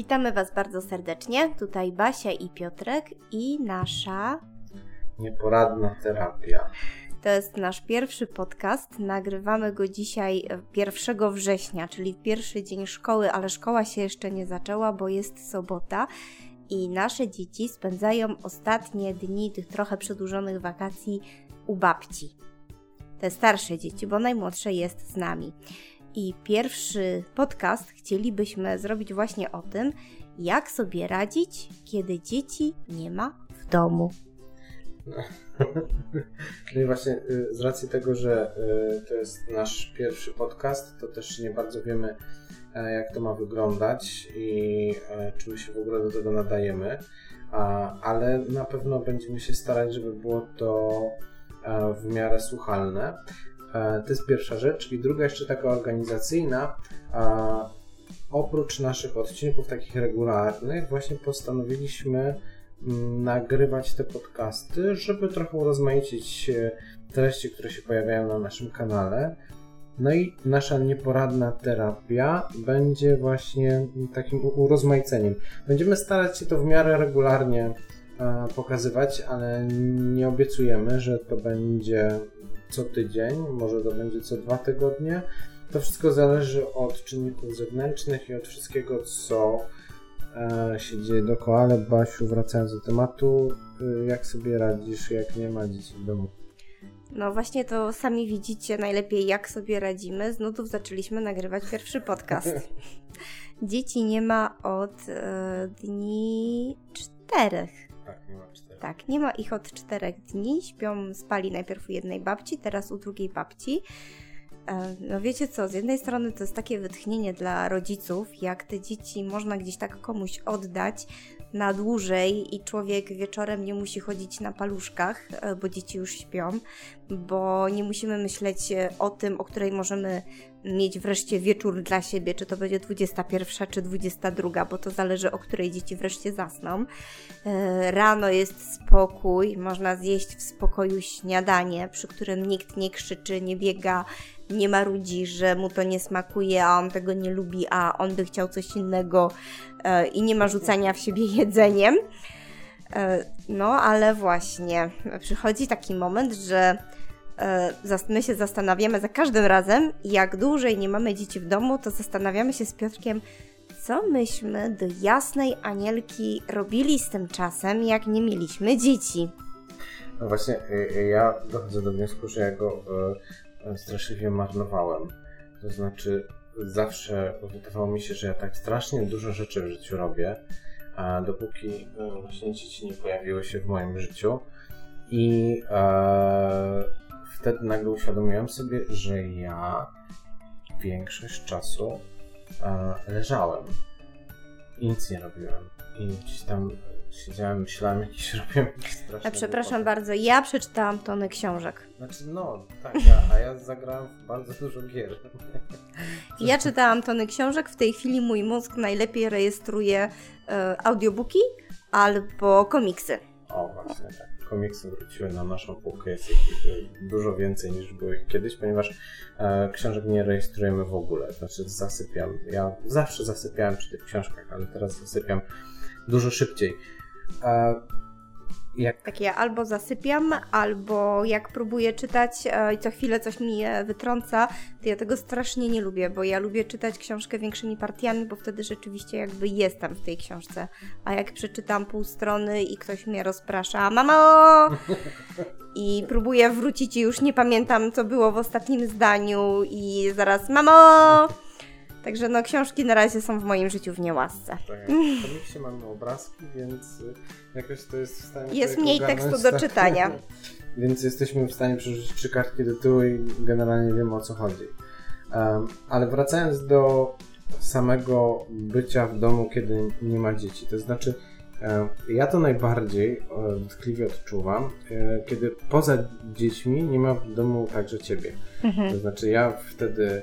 Witamy Was bardzo serdecznie. Tutaj Basia i Piotrek i nasza nieporadna terapia. To jest nasz pierwszy podcast. Nagrywamy go dzisiaj 1 września, czyli pierwszy dzień szkoły, ale szkoła się jeszcze nie zaczęła, bo jest sobota i nasze dzieci spędzają ostatnie dni tych trochę przedłużonych wakacji u babci. Te starsze dzieci, bo najmłodsze jest z nami. I pierwszy podcast chcielibyśmy zrobić właśnie o tym, jak sobie radzić, kiedy dzieci nie ma w domu. No i właśnie y, z racji tego, że y, to jest nasz pierwszy podcast, to też nie bardzo wiemy, e, jak to ma wyglądać i e, czy my się w ogóle do tego nadajemy, ale na pewno będziemy się starać, żeby było to e, w miarę słuchalne. To jest pierwsza rzecz. I druga jeszcze taka organizacyjna. Oprócz naszych odcinków takich regularnych, właśnie postanowiliśmy mm, nagrywać te podcasty, żeby trochę urozmaicić treści, które się pojawiają na naszym kanale. No i nasza nieporadna terapia będzie właśnie takim urozmaiceniem. Będziemy starać się to w miarę regularnie pokazywać, ale nie obiecujemy, że to będzie co tydzień, może to będzie co dwa tygodnie. To wszystko zależy od czynników zewnętrznych i od wszystkiego, co e, się dzieje dookoła. Ale Basiu, wracając do tematu, y, jak sobie radzisz, jak nie ma dzieci w domu? No właśnie to sami widzicie najlepiej, jak sobie radzimy. Z nutów zaczęliśmy nagrywać pierwszy podcast. Dzieci nie ma od e, dni czterech. Tak, nie ma czterech. Tak, nie ma ich od czterech dni. Śpią, spali najpierw u jednej babci, teraz u drugiej babci. E, no wiecie co, z jednej strony to jest takie wytchnienie dla rodziców, jak te dzieci można gdzieś tak komuś oddać na dłużej i człowiek wieczorem nie musi chodzić na paluszkach, e, bo dzieci już śpią, bo nie musimy myśleć e, o tym, o której możemy mieć wreszcie wieczór dla siebie, czy to będzie 21 czy 22, bo to zależy o której dzieci wreszcie zasną. Rano jest spokój, można zjeść w spokoju śniadanie, przy którym nikt nie krzyczy, nie biega, nie marudzi, że mu to nie smakuje, a on tego nie lubi, a on by chciał coś innego e, i nie ma rzucania w siebie jedzeniem. E, no, ale właśnie przychodzi taki moment, że e, my się zastanawiamy za każdym razem, jak dłużej nie mamy dzieci w domu, to zastanawiamy się z Piotrkiem, co myśmy do jasnej anielki robili z tym czasem, jak nie mieliśmy dzieci. No właśnie, y, y, ja dochodzę do wniosku, że ja go straszliwie marnowałem. To znaczy, zawsze wydawało mi się, że ja tak strasznie dużo rzeczy w życiu robię, a dopóki e, właśnie dzieci nie pojawiły się w moim życiu. I e, wtedy nagle uświadomiłem sobie, że ja większość czasu e, leżałem i nic nie robiłem. I gdzieś tam siedziałem, myślałem, jakiś robiłem straszne A przepraszam bardzo, ja przeczytałam tony książek. Znaczy, no, tak, ja, a ja zagrałem w bardzo dużo gier. Ja czytałam tony książek, w tej chwili mój mózg najlepiej rejestruje e, audiobooki albo komiksy. O, właśnie tak. Komiksy wróciły na naszą półkę, jest ich e, dużo więcej niż było ich kiedyś, ponieważ e, książek nie rejestrujemy w ogóle. Znaczy zasypiam. Ja zawsze zasypiałem przy tych książkach, ale teraz zasypiam dużo szybciej. Jak... Tak ja albo zasypiam, albo jak próbuję czytać e, i co chwilę coś mi wytrąca, to ja tego strasznie nie lubię, bo ja lubię czytać książkę większymi partiami, bo wtedy rzeczywiście jakby jestem w tej książce. A jak przeczytam pół strony i ktoś mnie rozprasza, mamo! I próbuję wrócić i już nie pamiętam, co było w ostatnim zdaniu i zaraz, mamo! Także no książki na razie są w moim życiu w niełasce. Tak, w komiksie mamy obrazki, więc y, jakoś to jest w stanie... Jest mniej tekstu do czytania. więc jesteśmy w stanie przerzucić trzy kartki tytułu i generalnie wiemy o co chodzi. Um, ale wracając do samego bycia w domu, kiedy nie ma dzieci. To znaczy, ja to najbardziej dotkliwie odczuwam, e, kiedy poza dziećmi nie ma w domu także ciebie. Mhm. To znaczy, ja wtedy E,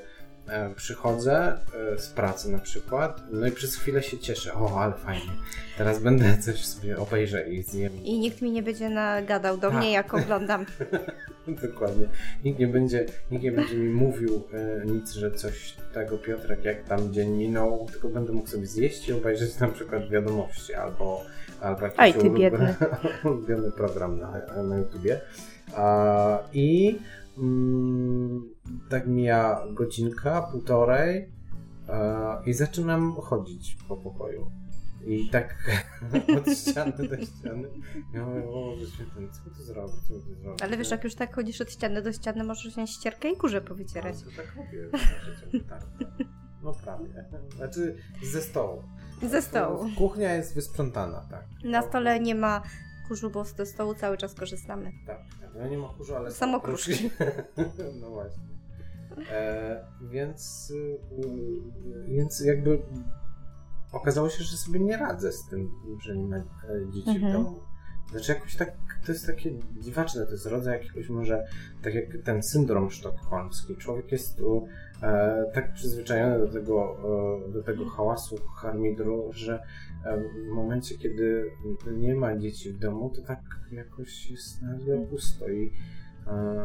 przychodzę e, z pracy na przykład, no i przez chwilę się cieszę, o, ale fajnie, teraz będę coś sobie obejrzę i zjem. I nikt mi nie będzie nagadał do tak. mnie, jak oglądam. Dokładnie. Nikt nie będzie, nikt nie będzie mi mówił e, nic, że coś tego Piotrek, jak tam dzień minął, tylko będę mógł sobie zjeść i obejrzeć na przykład wiadomości albo, albo jakiś Aj, ty biedny. ulubiony program na, na YouTubie. A, I mm, tak mija godzinka, półtorej a, i zaczynam chodzić po pokoju. I tak od ściany do ściany. Ja mówię, o święty, co tu zrobić, co tu zrobić? Ale wiesz, jak już tak chodzisz od ściany do ściany, możesz wziąć ścierkę i kurze powycierać. No, to tak robię, tak, tak. No prawie. Znaczy ze stołu. Ze stołu. Kuchnia jest wysprzątana, tak. Na stole nie ma kurzu, bo ze stołu cały czas korzystamy. Tak, tak. no nie ma kurzu, ale Samo kruszki. no właśnie. E, więc, y, więc jakby okazało się, że sobie nie radzę z tym, że nie ma e, dzieci Mhm. w domu. Znaczy jakoś tak, to jest takie dziwaczne, to jest rodzaj jakiegoś może, tak jak ten syndrom sztokholmski. Człowiek jest tu e, tak przyzwyczajony do tego, e, do tego hałasu, harmidru, że e, w momencie, kiedy nie ma dzieci w domu, to tak jakoś jest nagle pusto i e,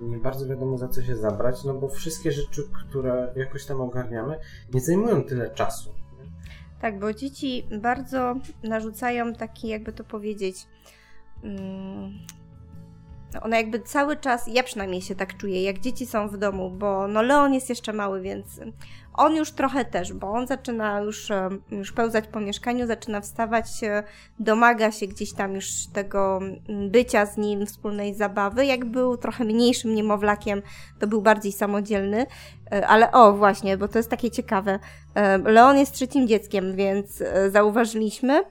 nie bardzo wiadomo za co się zabrać, no bo wszystkie rzeczy, które jakoś tam ogarniamy, nie zajmują tyle czasu. Tak, bo dzieci bardzo narzucają taki, jakby to powiedzieć, one jakby cały czas, ja przynajmniej się tak czuję, jak dzieci są w domu, bo no Leon jest jeszcze mały, więc on już trochę też, bo on zaczyna już, już pełzać po mieszkaniu, zaczyna wstawać, e, domaga się gdzieś tam już tego bycia z nim, wspólnej zabawy. Jak był trochę mniejszym niemowlakiem, to był bardziej samodzielny, E, ale o właśnie, bo to jest takie ciekawe. E, Leon jest trzecim dzieckiem, więc zauważyliśmy,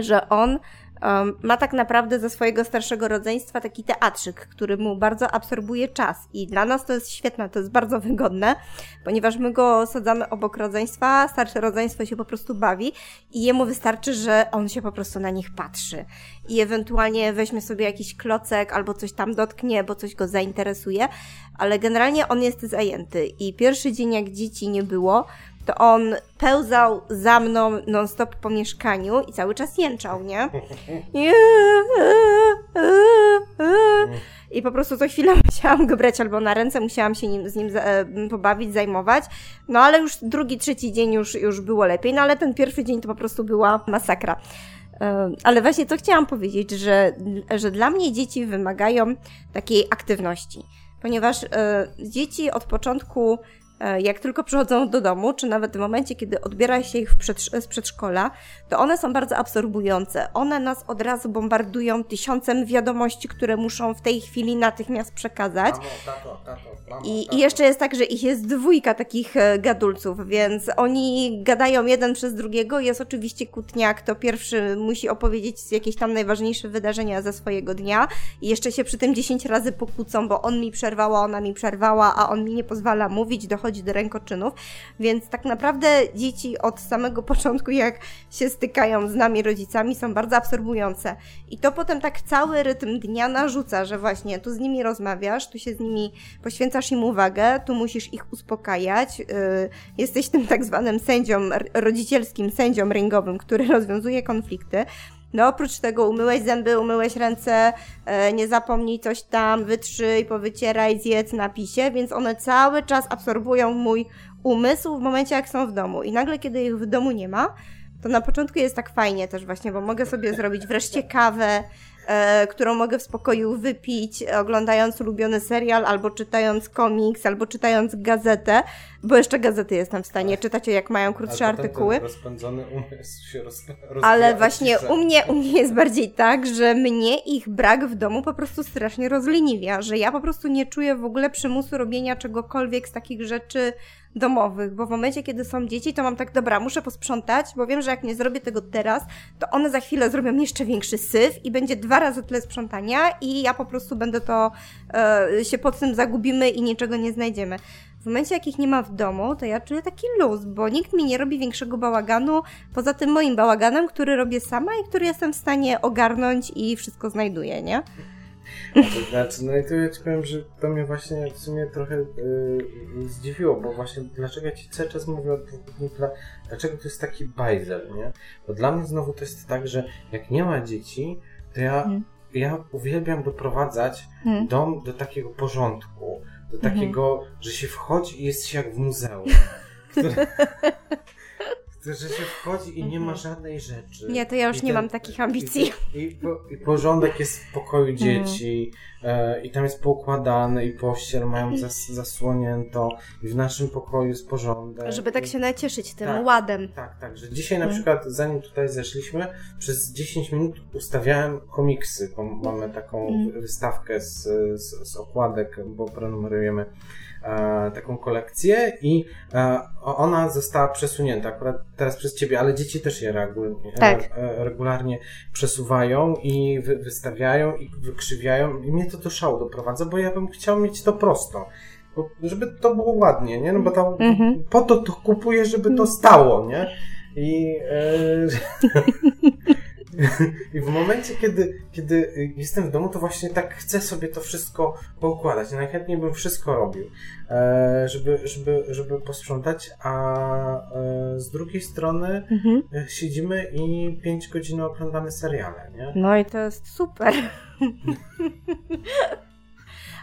że on em, ma tak naprawdę ze swojego starszego rodzeństwa taki teatrzyk, który mu bardzo absorbuje czas. I dla nas to jest świetne, to jest bardzo wygodne, ponieważ my go sadzamy obok rodzeństwa, starsze rodzeństwo się po prostu bawi i jemu wystarczy, że on się po prostu na nich patrzy. I ewentualnie weźmie sobie jakiś klocek albo coś tam dotknie, bo coś go zainteresuje, ale generalnie on jest zajęty. I pierwszy dzień, jak dzieci nie było, to on pełzał za mną non-stop po mieszkaniu i cały czas jęczał, nie? I po prostu co chwilę musiałam go brać albo na ręce, musiałam się nim, z nim e, pobawić, zajmować. No ale już drugi, trzeci dzień już, już było lepiej, no ale ten pierwszy dzień to po prostu była masakra. E, Ale właśnie to chciałam powiedzieć, że, że dla mnie dzieci wymagają takiej aktywności, ponieważ e, dzieci od początku, jak tylko przychodzą do domu, czy nawet w momencie, kiedy odbiera się ich z przedszkola, to one są bardzo absorbujące. One nas od razu bombardują tysiącem wiadomości, które muszą w tej chwili natychmiast przekazać. Mamo, tato, tato, mamo, I, tato. I jeszcze jest tak, że ich jest dwójka takich e, gadulców, więc oni gadają jeden przez drugiego. Jest oczywiście kłótnia, kto pierwszy musi opowiedzieć jakieś tam najważniejsze wydarzenia ze swojego dnia i jeszcze się przy tym 10 razy pokłócą, bo on mi przerwała, ona mi przerwała, a on mi nie pozwala mówić, dochodzi do rękoczynów. Więc tak naprawdę dzieci od samego początku, jak się stykają z nami rodzicami, są bardzo absorbujące. I to potem tak cały rytm dnia narzuca, że właśnie tu z nimi rozmawiasz, tu się z nimi poświęcasz im uwagę, tu musisz ich uspokajać. Yy, jesteś tym tak zwanym sędzią, rodzicielskim sędzią ringowym, który rozwiązuje konflikty. No oprócz tego umyłeś zęby, umyłeś ręce, e, nie zapomnij coś tam, wytrzyj, powycieraj, zjedz, napisie, więc one cały czas absorbują mój umysł w momencie jak są w domu. I nagle kiedy ich w domu nie ma, to na początku jest tak fajnie też właśnie, bo mogę sobie zrobić wreszcie kawę, którą mogę w spokoju wypić, e, oglądając ulubiony serial, albo czytając komiks, albo czytając gazetę, bo jeszcze gazety jestem w stanie czytać, jak mają Ale krótsze potem artykuły. Ten rozpędzony umysł się roz, Ale właśnie u mnie, u mnie jest bardziej tak, że mnie ich brak w domu po prostu strasznie rozleniwia, że ja po prostu nie czuję w ogóle przymusu robienia czegokolwiek z takich rzeczy domowych, bo w momencie, kiedy są dzieci, to mam tak, dobra, muszę posprzątać, bo wiem, że jak nie zrobię tego teraz, to one za chwilę zrobią jeszcze większy syf i będzie dwa razy tyle sprzątania i ja po prostu będę to, e, się pod tym zagubimy i niczego nie znajdziemy. W momencie, jak ich nie ma w domu, to ja czuję taki luz, bo nikt mi nie robi większego bałaganu poza tym moim bałaganem, który robię sama i który jestem w stanie ogarnąć i wszystko znajduję, nie? To znaczy, no i tu ja ci powiem, że to mnie właśnie w sumie trochę yy, zdziwiło, bo właśnie dlaczego ja ci cały czas mówię o dwóch dla, dlaczego to jest taki bajzel, nie? Bo dla mnie znowu to jest tak, że jak nie ma dzieci, to ja Mhm. ja uwielbiam doprowadzać hmm. dom do takiego porządku, do mhm. takiego, hmm. że się wchodzi i jest się jak w muzeum. Które, że się wchodzi i nie ma mhm. żadnej rzeczy. Nie, to ja już I nie ten, mam takich ambicji. I, i, i, porządek jest w pokoju mhm. dzieci e, i tam jest poukładane i pościel mają zas, zasłonięto i w naszym pokoju jest porządek. Żeby tak się nacieszyć tym tak, ładem. Tak, tak, że dzisiaj na mhm. przykład zanim tutaj zeszliśmy, przez 10 minut ustawiałem komiksy, bo mamy taką wystawkę z, z, z okładek, bo prenumerujemy e, taką kolekcję i e, ona została przesunięta akurat teraz przez ciebie, ale dzieci też je regularnie, tak. e, regularnie przesuwają i wy, wystawiają i wykrzywiają i mnie to do szału doprowadza, bo ja bym chciał mieć to prosto. Bo, żeby to było ładnie, nie? No bo to, mhm. po to to kupuję, żeby to stało, nie? I, e, I w momencie, kiedy, kiedy jestem w domu, to właśnie tak chcę sobie to wszystko poukładać. Najchętniej bym wszystko robił, e, żeby, żeby, żeby posprzątać, a e, z drugiej strony mhm. E, siedzimy i 5 godzin oglądamy seriale, nie? No i to jest super.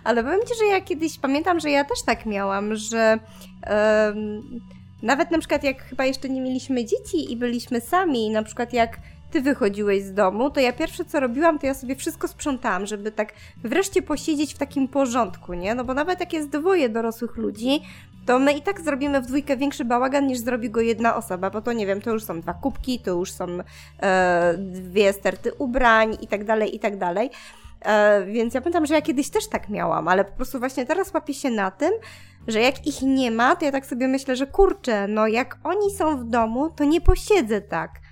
Ale powiem Ci, że ja kiedyś pamiętam, że ja też tak miałam, że um, nawet na przykład jak chyba jeszcze nie mieliśmy dzieci i byliśmy sami, na przykład jak ty wychodziłeś z domu, to ja pierwsze co robiłam, to ja sobie wszystko sprzątałam, żeby tak wreszcie posiedzieć w takim porządku, nie? No bo nawet jak jest dwoje dorosłych ludzi, to my i tak zrobimy w dwójkę większy bałagan niż zrobi go jedna osoba, bo to nie wiem, to już są dwa kubki, to już są e, dwie sterty ubrań i tak dalej, i tak dalej. E, więc ja pamiętam, że ja kiedyś też tak miałam, ale po prostu właśnie teraz łapię się na tym, że jak ich nie ma, to ja tak sobie myślę, że kurczę, no jak oni są w domu, to nie posiedzę tak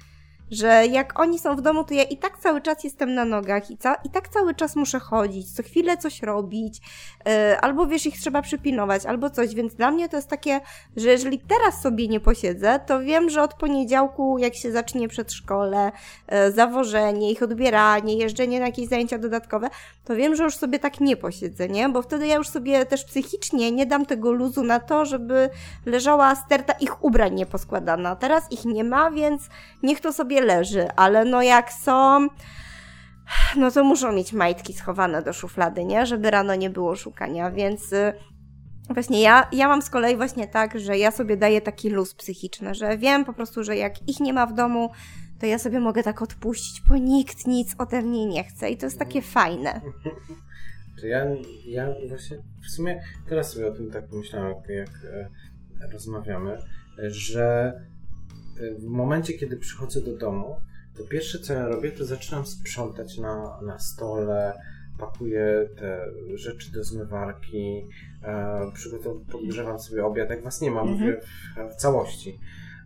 że jak oni są w domu, to ja i tak cały czas jestem na nogach i, ca- i tak cały czas muszę chodzić, co chwilę coś robić, yy, albo wiesz, ich trzeba przypilnować, albo coś, więc dla mnie to jest takie, że jeżeli teraz sobie nie posiedzę, to wiem, że od poniedziałku, jak się zacznie przedszkole, yy, zawożenie, ich odbieranie, jeżdżenie na jakieś zajęcia dodatkowe, to wiem, że już sobie tak nie posiedzę, nie? Bo wtedy ja już sobie też psychicznie nie dam tego luzu na to, żeby leżała sterta ich ubrań nieposkładana. Teraz ich nie ma, więc niech to sobie leży, ale no jak są, no to muszą mieć majtki schowane do szuflady, nie? Żeby rano nie było szukania, więc y, właśnie ja, ja mam z kolei właśnie tak, że ja sobie daję taki luz psychiczny, że wiem po prostu, że jak ich nie ma w domu, to ja sobie mogę tak odpuścić, bo nikt nic ode mnie nie chce i to jest takie fajne. To ja, ja właśnie w sumie teraz sobie o tym tak myślałem, jak, jak e, rozmawiamy, że w momencie, kiedy przychodzę do domu, to pierwsze co ja robię, to zaczynam sprzątać na, na stole, pakuję te rzeczy do zmywarki, e, przygotowuję, podgrzewam sobie obiad, jak was nie mam mhm. w, w, całości.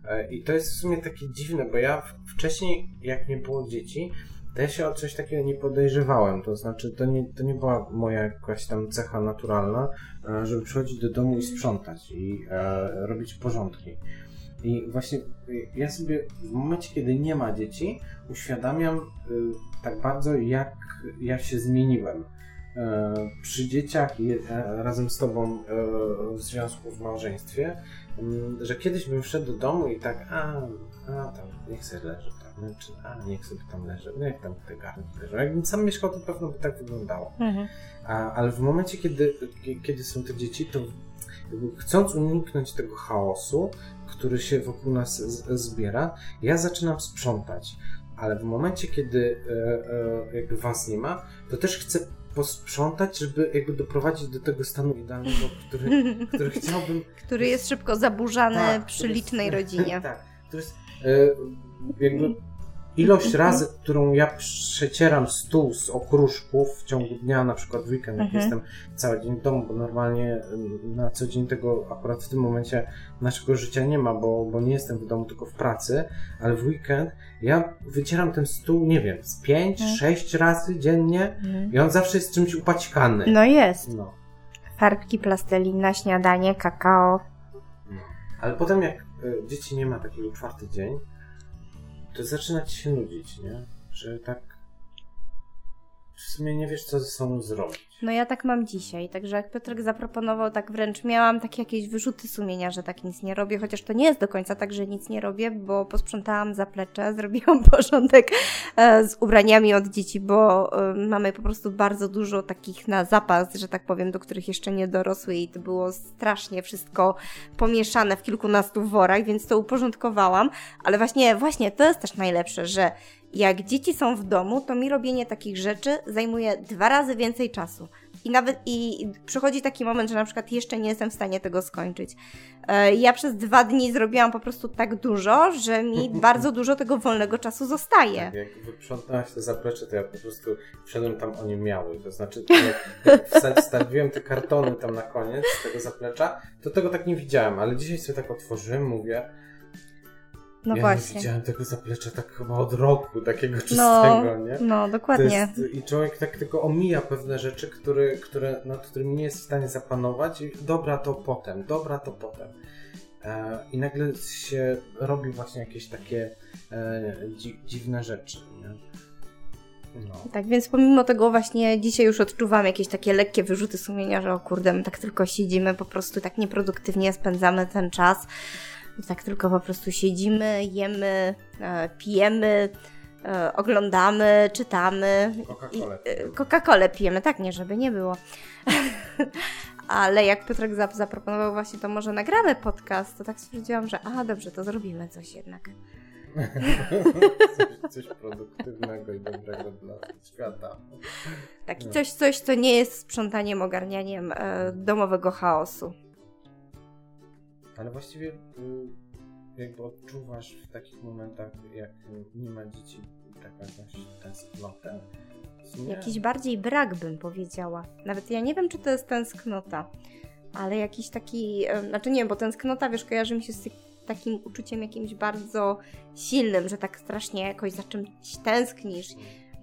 E, I to jest w sumie takie dziwne, bo ja wcześniej, jak nie było dzieci, to ja się o coś takiego nie podejrzewałem. To znaczy, to nie, to nie była moja jakaś tam cecha naturalna, e, żeby przychodzić do domu i sprzątać i e, robić porządki. I właśnie y, ja sobie w momencie, kiedy nie ma dzieci, uświadamiam y, tak bardzo, jak ja się zmieniłem. E, przy dzieciach i e, razem z tobą e, w związku, w małżeństwie, mm, że kiedyś bym wszedł do domu i tak, a, a tam niech sobie leży, tam, czy a niech sobie tam leży, no jak tam te garnki leżą. Jakbym sam mieszkał, to pewno by tak wyglądało. Mhm. A, ale w momencie, kiedy, kiedy są te dzieci, to chcąc uniknąć tego chaosu, który się wokół nas zbiera, ja zaczynam sprzątać. Ale w momencie, kiedy e, e, jakby was nie ma, to też chcę posprzątać, żeby jakby doprowadzić do tego stanu idealnego, który, który chciałbym. Który jest szybko zaburzany tak, przy licznej jest, rodzinie. Tak, jest e, jakby ilość razy, którą ja przecieram stół z okruszków w ciągu dnia, na przykład w weekend, jak mhm. jestem cały dzień w domu, bo normalnie na co dzień tego akurat w tym momencie naszego życia nie ma, bo, bo nie jestem w domu, tylko w pracy, ale w weekend ja wycieram ten stół, nie wiem, z 5, 6 mhm. razy dziennie mhm. i on zawsze jest czymś upaćkany. No jest. No. Farbki, plastelina, śniadanie, kakao. No. Ale potem jak y, dzieci nie ma takiego czwarty dzień, to zaczyna ci się nudzić, nie? Że tak w sumie nie wiesz, co ze sobą zrobić. No ja tak mam dzisiaj, także jak Piotrek zaproponował, tak wręcz miałam takie jakieś wyrzuty sumienia, że tak nic nie robię, chociaż to nie jest do końca tak, że nic nie robię, bo posprzątałam zaplecze, zrobiłam porządek e, z ubraniami od dzieci, bo e, mamy po prostu bardzo dużo takich na zapas, że tak powiem, do których jeszcze nie dorosły i to było strasznie wszystko pomieszane w kilkunastu worach, więc to uporządkowałam, ale właśnie, właśnie to jest też najlepsze, że jak dzieci są w domu, to mi robienie takich rzeczy zajmuje dwa razy więcej czasu. I nawet i przychodzi taki moment, że na przykład jeszcze nie jestem w stanie tego skończyć. E, ja przez dwa dni zrobiłam po prostu tak dużo, że mi bardzo dużo tego wolnego czasu zostaje. Tak, jak wyprzątnęłaś te zaplecze, to ja po prostu wszedłem tam, oni miały. To znaczy, jak wstawiłem te kartony tam na koniec tego zaplecza, to tego tak nie widziałem, ale dzisiaj sobie tak otworzyłem, mówię, no ja właśnie. nie widziałem tego zaplecza tak chyba od roku, takiego czystego, no, nie? No, dokładnie. Jest, I człowiek tak tylko omija pewne rzeczy, które, które, nad którymi nie jest w stanie zapanować i dobra to potem, dobra to potem. E, I nagle się robi właśnie jakieś takie e, dzi dziwne rzeczy, nie? No. Tak, więc pomimo tego właśnie dzisiaj już odczuwam jakieś takie lekkie wyrzuty sumienia, że o kurde, my tak tylko siedzimy, po prostu tak nieproduktywnie spędzamy ten czas. Tak tylko po prostu siedzimy, jemy, e, pijemy, e, oglądamy, czytamy. Coca-Colę e, pijemy, tak, nie, żeby nie było. Ale jak Piotrek zaproponował właśnie, to może nagramy podcast, to tak stwierdziłam, że a dobrze, to zrobimy coś jednak. coś, coś produktywnego i dobrego dla świata. Tak, no. coś, coś, co nie jest sprzątaniem, ogarnianiem e, domowego chaosu. Ale właściwie y, jakby odczuwasz w takich momentach, jak nie ma dzieci, taką jakąś tęsknotę? Jakiś bardziej brak bym powiedziała. Nawet ja nie wiem, czy to jest tęsknota, ale jakiś taki, znaczy nie bo tęsknota, wiesz, kojarzy mi się z takim uczuciem jakimś bardzo silnym, że tak strasznie jakoś za czymś tęsknisz.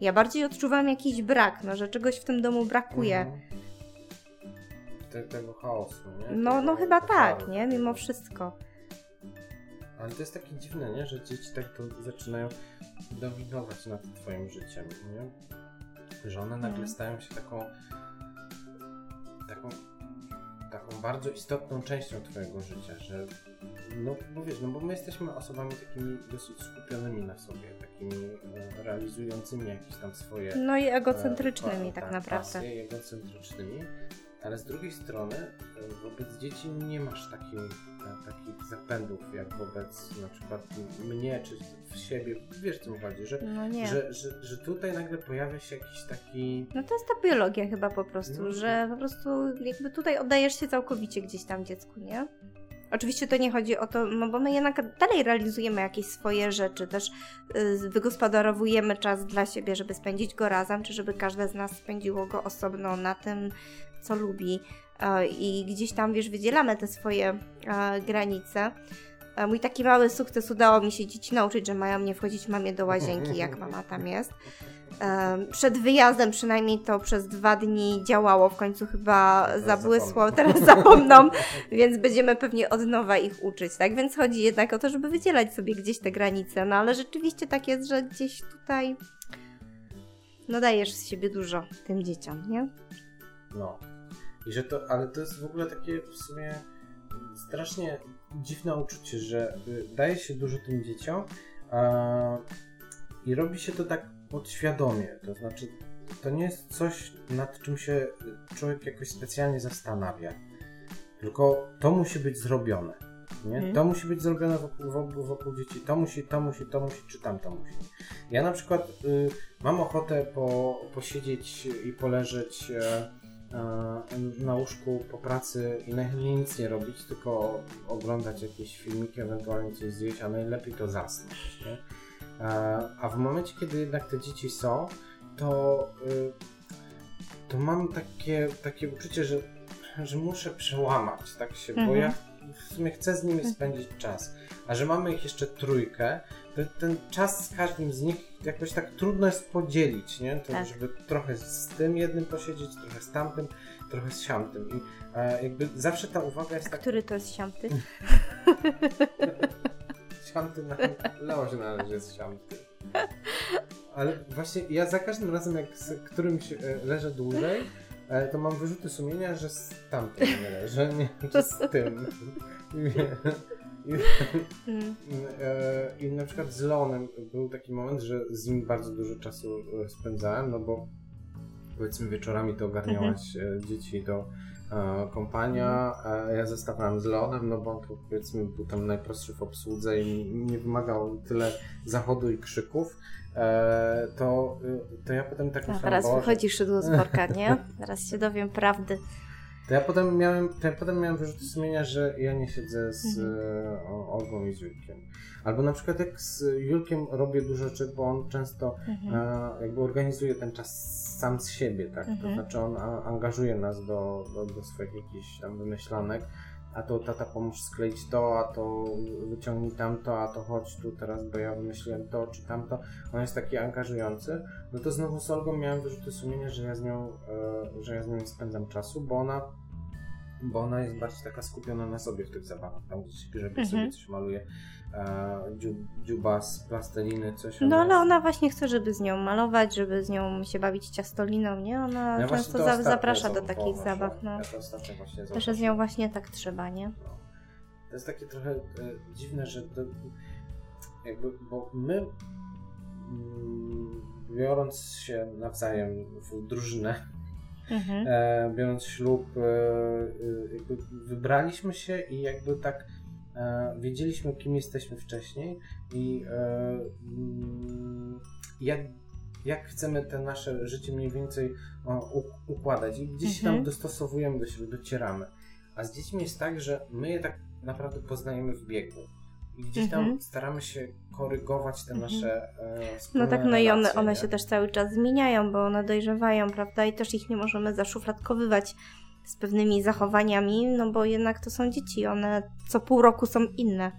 Ja bardziej odczuwam jakiś brak, no, że czegoś w tym domu brakuje. Mhm te, tego chaosu, nie? No, no chyba tak, nie? Mimo wszystko. Ale to jest takie dziwne, nie? Że dzieci tak to zaczynają dominować nad twoim życiem, nie? Że one nagle mhm. stają się taką taką taką bardzo istotną częścią twojego życia, że no bo wiesz, no bo my jesteśmy osobami takimi dosyć skupionymi na sobie, takimi e, realizującymi jakieś tam swoje... No i egocentrycznymi e, tak, tak naprawdę. Pasje, egocentrycznymi, ale z drugiej strony e, wobec dzieci nie masz takich, e, takich zapędów jak wobec na przykład mnie czy w siebie. Wiesz co mi chodzi, że, no że, że, że, tutaj nagle pojawia się jakiś taki... No to jest ta biologia chyba po prostu, no. że po prostu jakby tutaj oddajesz się całkowicie gdzieś tam dziecku, nie? Oczywiście to nie chodzi o to, no bo my jednak dalej realizujemy jakieś swoje rzeczy, też y, wygospodarowujemy czas dla siebie, żeby spędzić go razem, czy żeby każde z nas spędziło go osobno na tym, co lubi e, i gdzieś tam, wiesz, wydzielamy te swoje e, granice. E, mój taki mały sukces udało mi się dzieci nauczyć, że mają nie wchodzić mamie do łazienki, jak mama tam jest. Przed wyjazdem przynajmniej to przez dwa dni działało, w końcu chyba zabłysło, teraz zapomną, więc będziemy pewnie od nowa ich uczyć, tak? Więc chodzi jednak o to, żeby wydzielać sobie gdzieś te granice, no ale rzeczywiście tak jest, że gdzieś tutaj no dajesz z siebie dużo tym dzieciom, nie? No, i że to, ale to jest w ogóle takie w sumie strasznie dziwne uczucie, że y, daje się dużo tym dzieciom a, i robi się to tak podświadomie. To znaczy, to nie jest coś, nad czym się człowiek jakoś specjalnie zastanawia. Tylko to musi być zrobione. Nie? Hmm. To musi być zrobione wokół, wokół, wokół, dzieci. To musi, to musi, to musi, czy tam to musi. Ja na przykład y, mam ochotę po, posiedzieć i poleżeć. Y, na łóżku po pracy i najchętniej nic nie robić, tylko oglądać jakieś filmiki, ewentualnie coś zjeść, a najlepiej to zasnąć. Nie? A w momencie, kiedy jednak te dzieci są, to, y, to mam takie, takie uczucie, że, że muszę przełamać tak się, mhm. bo ja w sumie chcę z nimi mhm. spędzić czas. A że mamy ich jeszcze trójkę, to ten czas z każdym z nich jakoś tak trudno jest podzielić, nie? To, tak. Żeby trochę z tym jednym posiedzieć, trochę z tamtym, trochę z siamtym. I e, jakby zawsze ta uwaga jest tak... Który to jest siamty? siamty na... Leon się należy jest siamty. Ale właśnie ja za każdym razem, jak z którymś e, leżę dłużej, e, to mam wyrzuty sumienia, że z tamtym nie leżę, nie, czy z tym. I, Mm. e, I na przykład z Leonem był taki moment, że z nim bardzo dużo czasu e, spędzałem, no bo powiedzmy wieczorami to ogarniałaś e, dzieci do e, kompania, a ja zostawałem z Leonem, no bo on to powiedzmy był tam najprostszy w obsłudze i nie wymagał tyle zachodu i krzyków, e, to, to ja potem tak A myślałem, teraz wychodzi szydło z worka, nie? Teraz się dowiem prawdy. To ja potem miałem, to ja potem miałem wyrzuty sumienia, że ja nie siedzę z Mhm. e, Olgą i z Julkiem. Albo na przykład jak z Julkiem robię dużo rzeczy, bo on często Mhm. e, jakby organizuje ten czas sam z siebie, tak? To Mhm. znaczy on a, angażuje nas do, do, do swoich jakichś tam wymyślanek. A to tata pomóż skleić to, a to wyciągnij tamto, a to chodź tu teraz, bo ja wymyśliłem to czy tamto. On jest taki angażujący. No to znowu z Olgą miałem wyrzuty sumienia, że ja z nią, e, że ja z nią nie spędzam czasu, bo ona bo ona jest bardziej taka skupiona na sobie w tych zabawach. Tam gdzieś grzebie Mhm. sobie coś maluje, e, dziu, dziuba z plasteliny, coś. No ale ona właśnie chce, żeby z nią malować, żeby z nią się bawić ciastoliną, nie? Ona Ja często to za, zaprasza do takich zabaw, no. Ja to ostatnio właśnie Też z nią właśnie tak trzeba, nie? No. To jest takie trochę e, dziwne, że to jakby, bo my mm, biorąc się nawzajem w drużynę, Mhm. e, biorąc ślub, e, e, jakby wybraliśmy się i jakby tak wiedzieliśmy, kim jesteśmy wcześniej i e, mm, jak, jak chcemy te nasze życie mniej więcej układać i gdzieś Mhm. tam dostosowujemy do siebie, docieramy. A z dziećmi jest tak, że my je tak naprawdę poznajemy w biegu. I gdzieś tam Mhm. staramy się korygować te Mhm. nasze e, No tak, no i one, relacje, one nie? się też cały czas zmieniają, bo one dojrzewają, prawda? I też ich nie możemy zaszufladkowywać z pewnymi zachowaniami, no bo jednak to są dzieci, one co pół roku są inne.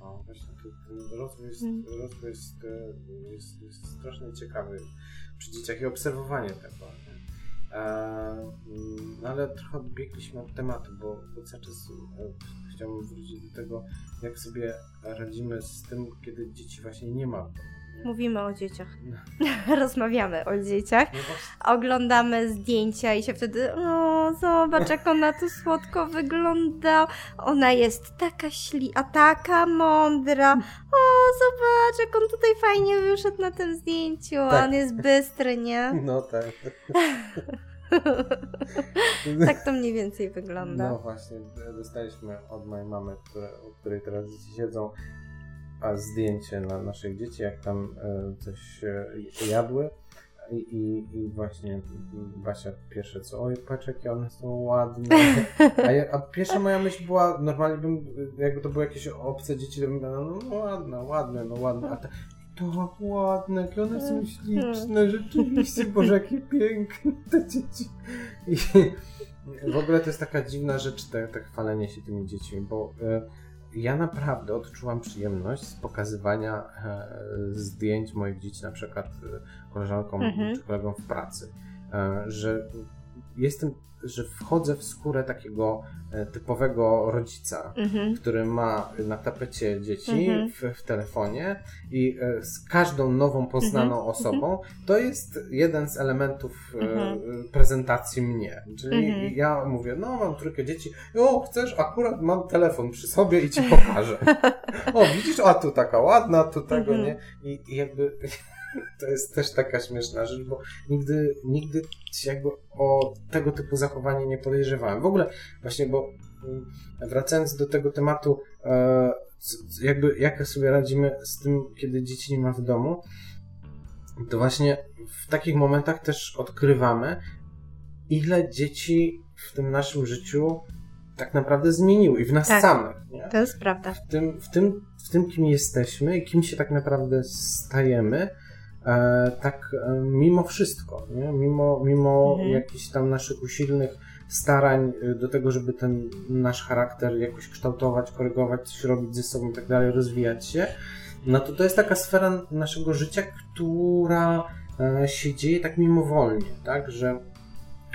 No właśnie, ten, rozwój, jest, Mm. rozwój jest, e, jest, jest strasznie ciekawy przy dzieciach i obserwowanie tego. E, mm, no ale trochę odbiegliśmy od tematu, bo, bo cały czas e, chciałbym wrócić do tego, jak sobie radzimy z tym, kiedy dzieci właśnie nie ma. w domu, nie? Mówimy o dzieciach. No. Rozmawiamy o dzieciach. No Oglądamy zdjęcia i się wtedy, o, zobacz jak ona tu słodko wygląda. Ona jest taka śli, a taka mądra. O, zobacz jak on tutaj fajnie wyszedł na tym zdjęciu. Tak. on jest bystry, nie? no tak. Tak to mniej więcej wygląda. No właśnie, dostaliśmy od mojej mamy, które, u której teraz dzieci siedzą, a zdjęcie na naszych dzieci, jak tam e, coś e, jadły. I, i, I właśnie Basia pierwsze co, oj patrz jakie one są ładne. A, ja, a pierwsza moja myśl była, normalnie bym, jakby to były jakieś obce dzieci, to bym no, no ładne, ładne, no ładne. A te, tak ładne, jakie one są śliczne, rzeczywiście, Boże jakie piękne te dzieci. I w ogóle to jest taka dziwna rzecz, te, te chwalenie się tymi dziećmi, bo e, ja naprawdę odczułam przyjemność z pokazywania e, zdjęć moich dzieci, na przykład e, koleżankom Mhm. czy kolegom w pracy, e, że jestem, że wchodzę w skórę takiego e, typowego rodzica, Mhm. który ma na tapecie dzieci Mhm. w, w telefonie i e, z każdą nową poznaną Mhm. osobą to jest jeden z elementów e, Mhm. prezentacji mnie. Czyli Mhm. ja mówię, no mam trójkę dzieci, o chcesz, akurat mam telefon przy sobie i ci pokażę. o widzisz, a tu taka ładna, tu tego, Mhm. nie? I, I jakby to jest też taka śmieszna rzecz, bo nigdy, nigdy jakby o tego typu zachowanie nie podejrzewałem. W ogóle właśnie, bo mm, wracając do tego tematu, e, jakby jak sobie radzimy z tym, kiedy dzieci nie ma w domu, to właśnie w takich momentach też odkrywamy, ile dzieci w tym naszym życiu tak naprawdę zmieniły i w nas Tak. samych. Nie? To jest prawda. w tym, w, tym, w tym, kim jesteśmy i kim się tak naprawdę stajemy, tak e, mimo wszystko, nie? mimo, mimo Mhm. jakichś tam naszych usilnych starań e, do tego, żeby ten nasz charakter jakoś kształtować, korygować, coś robić ze sobą i tak dalej, rozwijać się, no to to jest taka sfera naszego życia, która e, się dzieje tak mimowolnie, tak, że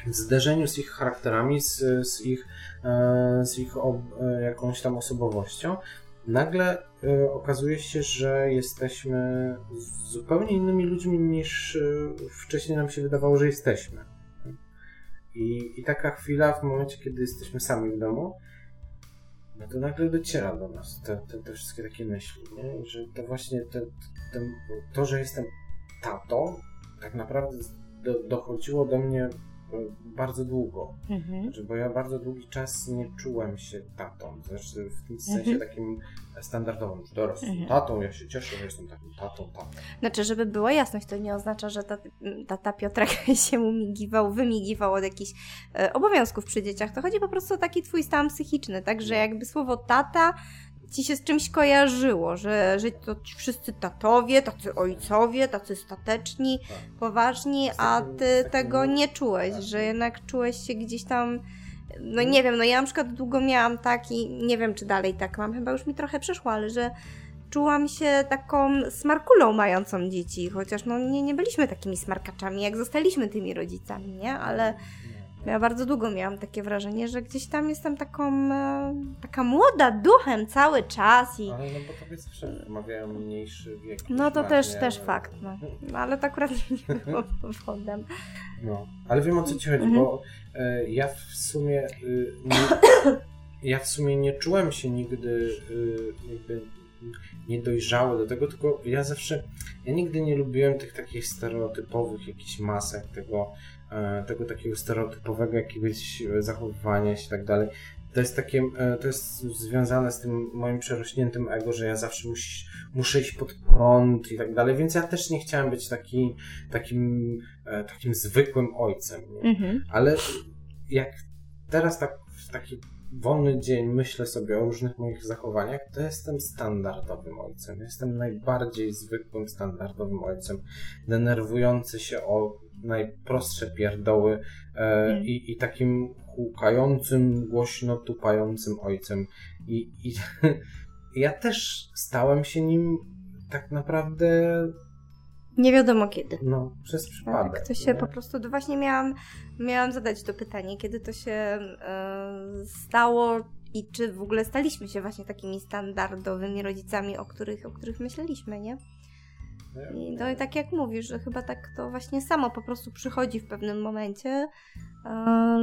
w zderzeniu z ich charakterami, z, z ich, e, z ich ob, e, jakąś tam osobowością, nagle y, okazuje się, że jesteśmy zupełnie innymi ludźmi niż y, wcześniej nam się wydawało, że jesteśmy. I, I taka chwila w momencie, kiedy jesteśmy sami w domu, no to nagle dociera do nas te, te, te wszystkie takie myśli, nie? że to właśnie te, te, to, że jestem tatą, tak naprawdę do, dochodziło do mnie bardzo długo. Mhm. Znaczy, bo ja bardzo długi czas nie czułem się tatą. Znaczy w tym sensie mhm. takim standardowym, już dorosłym mhm. tatą. Ja się cieszę, że jestem takim tatą, tatą. Znaczy, żeby była jasność, to nie oznacza, że tata, tata Piotrek się umigiwał, wymigiwał od jakichś e, obowiązków przy dzieciach. To chodzi po prostu o taki twój stan psychiczny, tak? Że no. jakby słowo tata ci się z czymś kojarzyło, że, że to wszyscy tatowie, tacy ojcowie, tacy stateczni, tak. poważni, a ty tego nie czułeś, tak. że jednak czułeś się gdzieś tam no nie wiem, no ja na przykład długo miałam taki, nie wiem czy dalej tak mam, chyba już mi trochę przeszło, ale że czułam się taką smarkulą mającą dzieci, chociaż no nie, nie byliśmy takimi smarkaczami, jak zostaliśmy tymi rodzicami, nie? Ale ja bardzo długo miałam takie wrażenie, że gdzieś tam jestem taką, e, taka młoda duchem cały czas i... Ale no bo tobie zawsze wymawiają mniejszy wiek. No to też, ale... też fakt, no. no. Ale to akurat nie było powodem. No, ale wiem o co ci chodzi, mhm. bo e, ja w sumie y, nie, ja w sumie nie czułem się nigdy y, jakby niedojrzały do tego, tylko ja zawsze, ja nigdy nie lubiłem tych takich stereotypowych jakichś masek, tego tego takiego stereotypowego jakiegoś zachowywania się i tak dalej. To jest takie, e, to jest związane z tym moim przerośniętym ego, że ja zawsze musi, muszę iść pod prąd i tak dalej, więc ja też nie chciałem być taki, takim, e, takim zwykłym ojcem. Mhm. Ale jak teraz tak w taki wolny dzień myślę sobie o różnych moich zachowaniach, to jestem standardowym ojcem. Jestem najbardziej zwykłym, standardowym ojcem, denerwujący się o najprostsze pierdoły e, i, i takim hukającym, głośno tupającym ojcem. I, i ja też stałem się nim tak naprawdę nie wiadomo kiedy. No, przez przypadek. Tak, to się nie? po prostu, to właśnie miałam, miałam zadać to pytanie, kiedy to się e, stało i czy w ogóle staliśmy się właśnie takimi standardowymi rodzicami, o których, o których myśleliśmy, nie? I, no i tak jak mówisz, że chyba tak to właśnie samo po prostu przychodzi w pewnym momencie,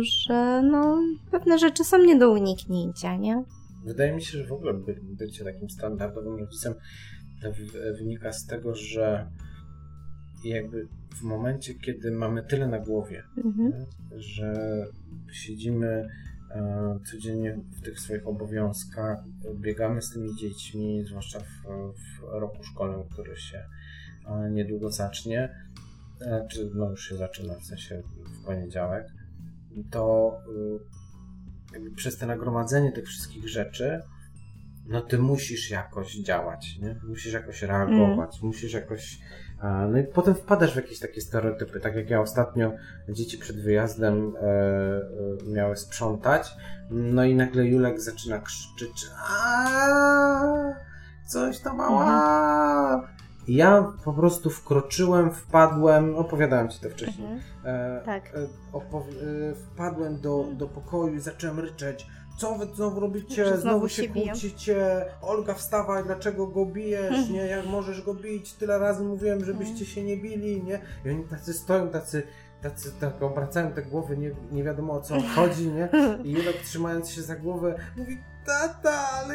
że no, pewne rzeczy są nie do uniknięcia, nie? Wydaje mi się, że w ogóle by, bycie takim standardowym rodzicem wynika z tego, że jakby w momencie, kiedy mamy tyle na głowie, mhm. że siedzimy e, codziennie w tych swoich obowiązkach, biegamy z tymi dziećmi, zwłaszcza w, w roku szkolnym, który się niedługo zacznie, e, czy no już się zaczyna, w sensie w poniedziałek, to y, przez to nagromadzenie tych wszystkich rzeczy, no ty musisz jakoś działać, nie? Musisz jakoś reagować, mm. musisz jakoś... No i potem wpadasz w jakieś takie stereotypy, tak jak ja ostatnio dzieci przed wyjazdem e, e, miały sprzątać, no i nagle Julek zaczyna krzyczeć coś tam mała, mhm ja po prostu wkroczyłem, wpadłem, opowiadałem ci to wcześniej. Mhm. E, tak. E, e, wpadłem do, do pokoju i zacząłem ryczeć. Co wy znowu robicie? Znowu, znowu się, kłócicie. Olga, wstawaj, dlaczego go bijesz? Nie, jak możesz go bić? Tyle razy mówiłem, żebyście mhm. się nie bili, nie? I oni tacy stoją, tacy tacy tak obracają te głowy, nie, nie wiadomo o co chodzi, nie? I Julek trzymając się za głowę mówi, tata, ale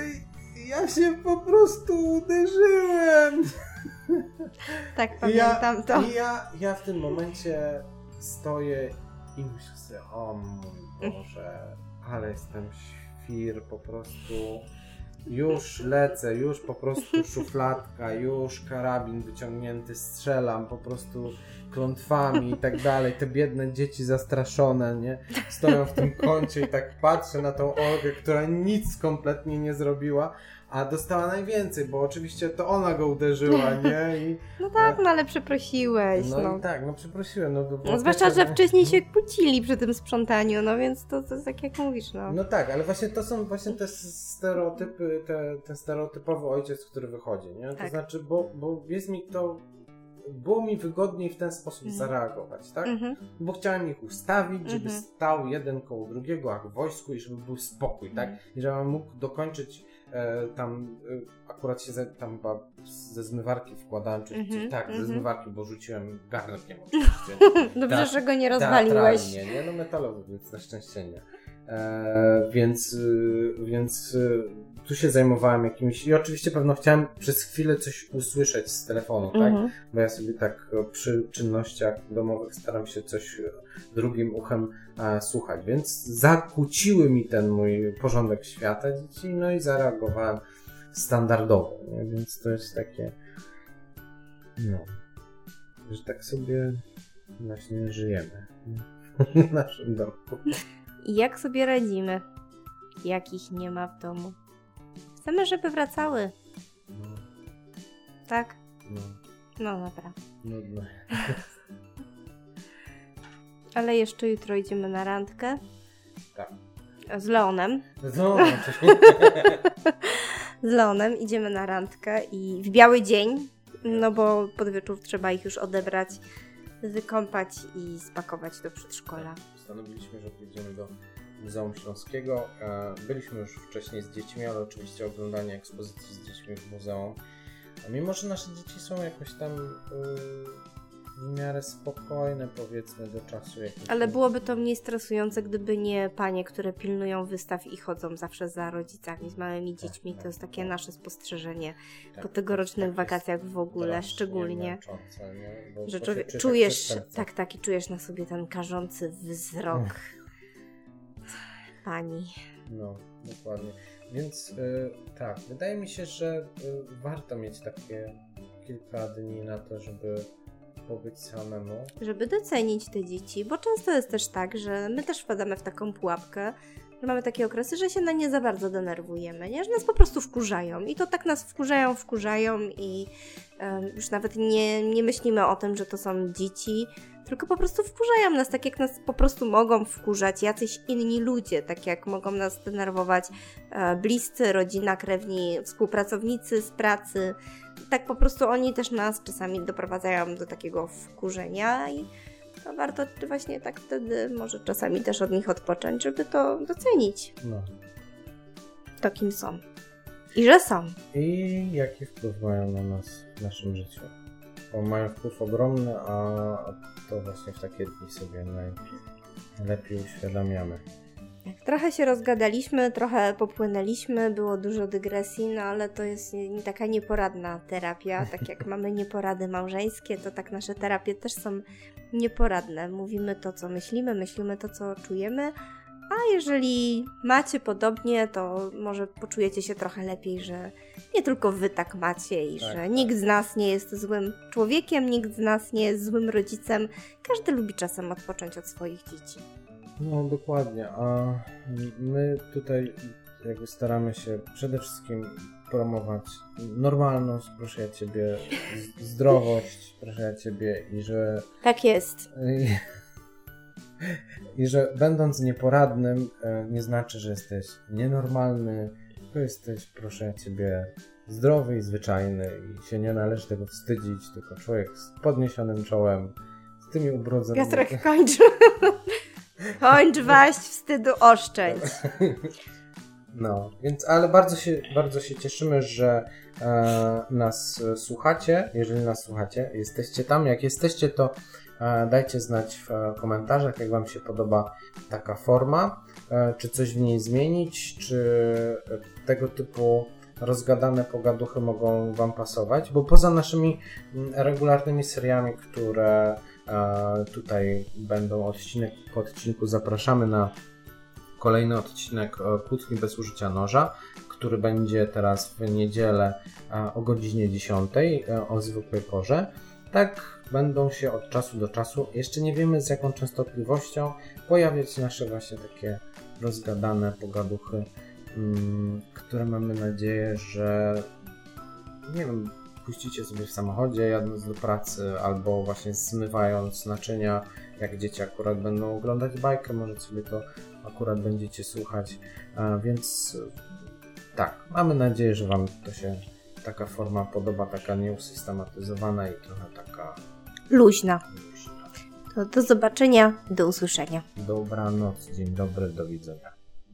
ja się po prostu uderzyłem. Tak, pamiętam ja, to. I ja, ja w tym momencie stoję i myślę sobie, o mój Boże, ale jestem świr, po prostu już lecę, już po prostu szufladka, już karabin wyciągnięty, strzelam po prostu klątwami i tak dalej. Te biedne dzieci zastraszone, nie? Stoją w tym kącie i tak patrzę na tą Olgę, która nic kompletnie nie zrobiła, a dostała najwięcej, bo oczywiście to ona go uderzyła, nie? I, no tak, no ale przeprosiłeś. No, no. i tak, no przeprosiłem. No, no zwłaszcza, że wcześniej się kłócili przy tym sprzątaniu, no więc to, to jest tak jak mówisz, no. No tak, ale właśnie to są właśnie te stereotypy, te, ten stereotypowy ojciec, który wychodzi, nie? To tak. znaczy, bo, bo jest mi to było mi wygodniej w ten sposób mhm. zareagować, tak? Mhm. Bo chciałem ich ustawić, żeby mhm. stał jeden koło drugiego, jak w wojsku i żeby był spokój, tak? I żebym mógł dokończyć e, tam e, akurat się ze, tam chyba ze zmywarki wkładałem, czy, Mhm, czy tak, ze mhm. zmywarki, bo rzuciłem garnkiem oczywiście. Dobrze, Tak, że go nie rozwaliłeś. Teatralnie, nie? No metalowy, więc na szczęście nie. E, więc, y, więc tu się zajmowałem jakimś i oczywiście pewno chciałem przez chwilę coś usłyszeć z telefonu, tak? Mhm. Bo ja sobie tak przy czynnościach domowych staram się coś drugim uchem e, słuchać, więc zakłóciły mi ten mój porządek świata dzieci, no i zareagowałem standardowo, nie? więc to jest takie no, że tak sobie właśnie żyjemy w naszym domku. I jak sobie radzimy? Jak ich nie ma w domu? Chcemy, żeby wracały, No, tak? no, No dobra. nudno. Ale jeszcze jutro idziemy na randkę Tak. z Leonem. No, oczywiście. Z Leonem idziemy na randkę i w biały dzień, no bo pod wieczór trzeba ich już odebrać, wykąpać i spakować do przedszkola. Postanowiliśmy, że pójdziemy do Muzeum Śląskiego. E, Byliśmy już wcześniej z dziećmi, ale oczywiście oglądanie ekspozycji z dziećmi w muzeum. A mimo, że nasze dzieci są jakoś tam y, w miarę spokojne, powiedzmy, do czasu. jak Ale byłoby to mniej stresujące, gdyby nie panie, które pilnują wystaw i chodzą zawsze za rodzicami z małymi dziećmi. To jest takie nasze spostrzeżenie tak, po tegorocznych tak wakacjach w ogóle, szczególnie. nie? Bo Że człowiek, czujesz, tak, tak, i czujesz na sobie ten karzący wzrok pani. No, dokładnie. Więc y, tak, wydaje mi się, że y, warto mieć takie kilka dni na to, żeby pobyć samemu. żeby docenić te dzieci, bo często jest też tak, że my też wpadamy w taką pułapkę, że mamy takie okresy, że się na nie za bardzo denerwujemy, nie? że nas po prostu wkurzają i to tak nas wkurzają, wkurzają i em, już nawet nie, nie myślimy o tym, że to są dzieci, tylko po prostu wkurzają nas, tak jak nas po prostu mogą wkurzać jacyś inni ludzie, tak jak mogą nas denerwować e, bliscy, rodzina, krewni, współpracownicy z pracy. Tak po prostu oni też nas czasami doprowadzają do takiego wkurzenia i to warto właśnie tak wtedy może czasami też od nich odpocząć, żeby to docenić, No. to kim są. I że są. I jaki wpływ mają na nas w naszym życiu? Bo mają wpływ ogromny, a to właśnie w takie dni sobie najlepiej uświadamiamy. Tak, Trochę się rozgadaliśmy, trochę popłynęliśmy, było dużo dygresji, no ale to jest taka nieporadna terapia. Tak jak mamy nieporady małżeńskie, to tak nasze terapie też są nieporadne. Mówimy to, co myślimy, myślimy to, co czujemy. A jeżeli macie podobnie, to może poczujecie się trochę lepiej, że nie tylko wy tak macie i Tak, że tak. nikt z nas nie jest złym człowiekiem, nikt z nas nie jest złym rodzicem. Każdy lubi czasem odpocząć od swoich dzieci. No dokładnie, a my tutaj jakby staramy się przede wszystkim promować normalność, proszę ja Ciebie, zdrowość, proszę ja Ciebie i że Tak jest. I, że będąc nieporadnym, e, nie znaczy, że jesteś nienormalny, to jesteś, proszę ciebie, zdrowy i zwyczajny i się nie należy tego wstydzić, tylko człowiek z podniesionym czołem, z tymi ubrudzonymi... Piotrek, kończ. kończ waść, wstydu oszczędź. No, więc ale bardzo się, bardzo się cieszymy, że e, nas e, słuchacie. Jeżeli nas słuchacie, jesteście tam. Jak jesteście, to dajcie znać w e, komentarzach, jak Wam się podoba taka forma. E, czy coś w niej zmienić, czy e, tego typu rozgadane pogaduchy mogą Wam pasować, bo poza naszymi regularnymi seriami, które tutaj będą odcinek po odcinku, zapraszamy na kolejny odcinek Kłótni bez użycia noża, który będzie teraz w niedzielę o godzinie 10 e, o zwykłej porze. Tak będą się od czasu do czasu, jeszcze nie wiemy z jaką częstotliwością, pojawiać nasze właśnie takie rozgadane pogaduchy, mm, które mamy nadzieję, że nie wiem, puścicie sobie w samochodzie jadąc do pracy albo właśnie zmywając naczynia, jak dzieci akurat będą oglądać bajkę, może sobie to akurat będziecie słuchać, więc tak, mamy nadzieję, że Wam to się taka forma podoba, taka nieusystematyzowana i trochę taka. Luźna. To do zobaczenia, do usłyszenia. Dobranoc, dzień dobry, do widzenia.